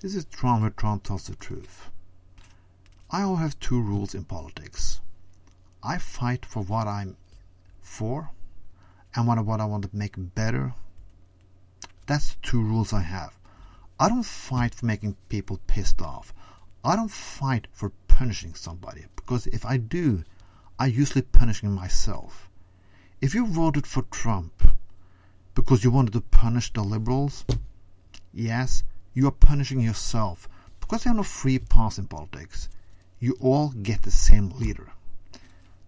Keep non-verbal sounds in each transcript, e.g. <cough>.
This is Tron where Tron tells the truth. I only have two rules in politics. I fight for what I'm for and what, what I want to make better. That's the two rules I have. I don't fight for making people pissed off. I don't fight for punishing somebody because if I do, I usually punishing myself. If you voted for Trump because you wanted to punish the liberals, yes, you are punishing yourself because there are no free pass in politics. You all get the same leader.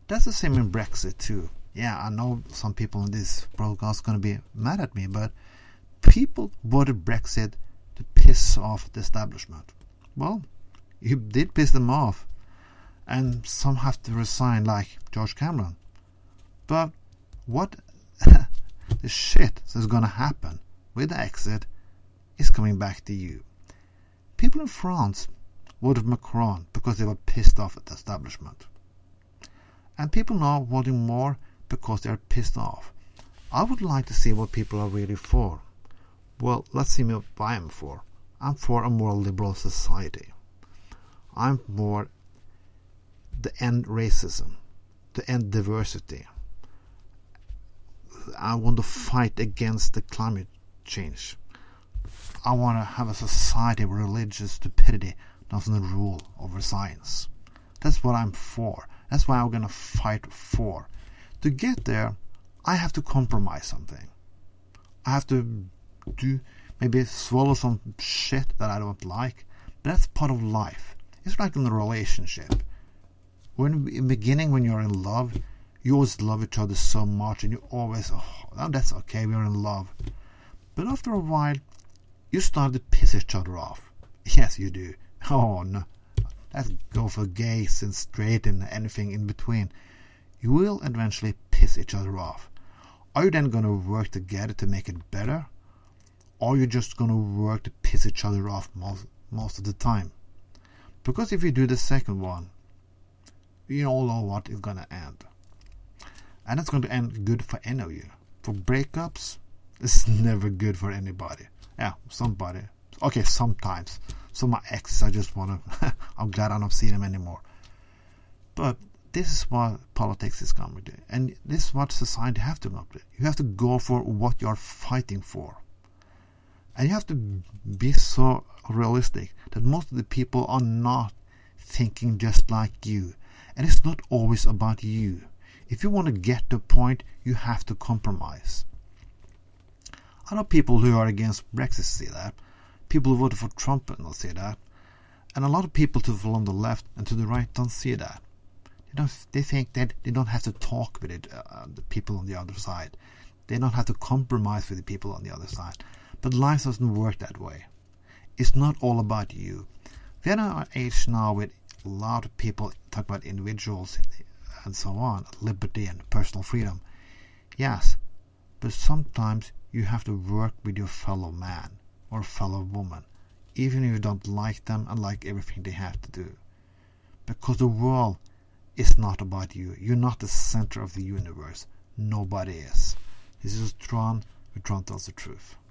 That's the same in Brexit too. Yeah, I know some people in this broadcast are going to be mad at me, but people voted Brexit to piss off the establishment. Well, you did piss them off, and some have to resign, like George Cameron. But what <laughs> the shit is going to happen with the exit is coming back to you. People in France voted Macron because they were pissed off at the establishment. And people now voting more because they are pissed off. I would like to see what people are really for. Well, let's see what I am for. I'm for a more liberal society. I'm for the end racism, the end diversity. I want to fight against the climate change. I want to have a society where religious stupidity doesn't rule over science. That's what I'm for. That's why I'm going to fight for. To get there, I have to compromise something. I have to do maybe swallow some shit that I don't like. But that's part of life. It's like in a relationship. When in the beginning, when you're in love, you always love each other so much, and you always, oh, that's okay, we're in love. But after a while, you start to piss each other off. Yes, you do. Oh no, let's go for gays and straight and anything in between. You will eventually piss each other off. Are you then going to work together to make it better? Or are you just going to work to piss each other off most, most of the time? Because if you do the second one, you all know what is going to end. And it's going to end good for any of you. For breakups, it's <laughs> never good for anybody. Yeah, somebody. Okay, sometimes. So my ex, I just want to. <laughs> I'm glad I don't see them anymore. But this is what politics is coming to, and this is what society have to go to. You have to go for what you're fighting for, and you have to be so realistic that most of the people are not thinking just like you, and it's not always about you. If you want to get to a point, you have to compromise. I know people who are against Brexit see that. People who voted for Trump don't see that. And a lot of people to on the left and to the right don't see that. They don't. They think that they don't have to talk with it, uh, the people on the other side. They don't have to compromise with the people on the other side. But life doesn't work that way. It's not all about you. We're in an age now with a lot of people talk about individuals and so on, liberty and personal freedom. Yes, but sometimes you have to work with your fellow man or fellow woman, even if you don't like them and like everything they have to do. Because the world is not about you. You're not the center of the universe. Nobody is. This is Tron, where Tron tells the truth.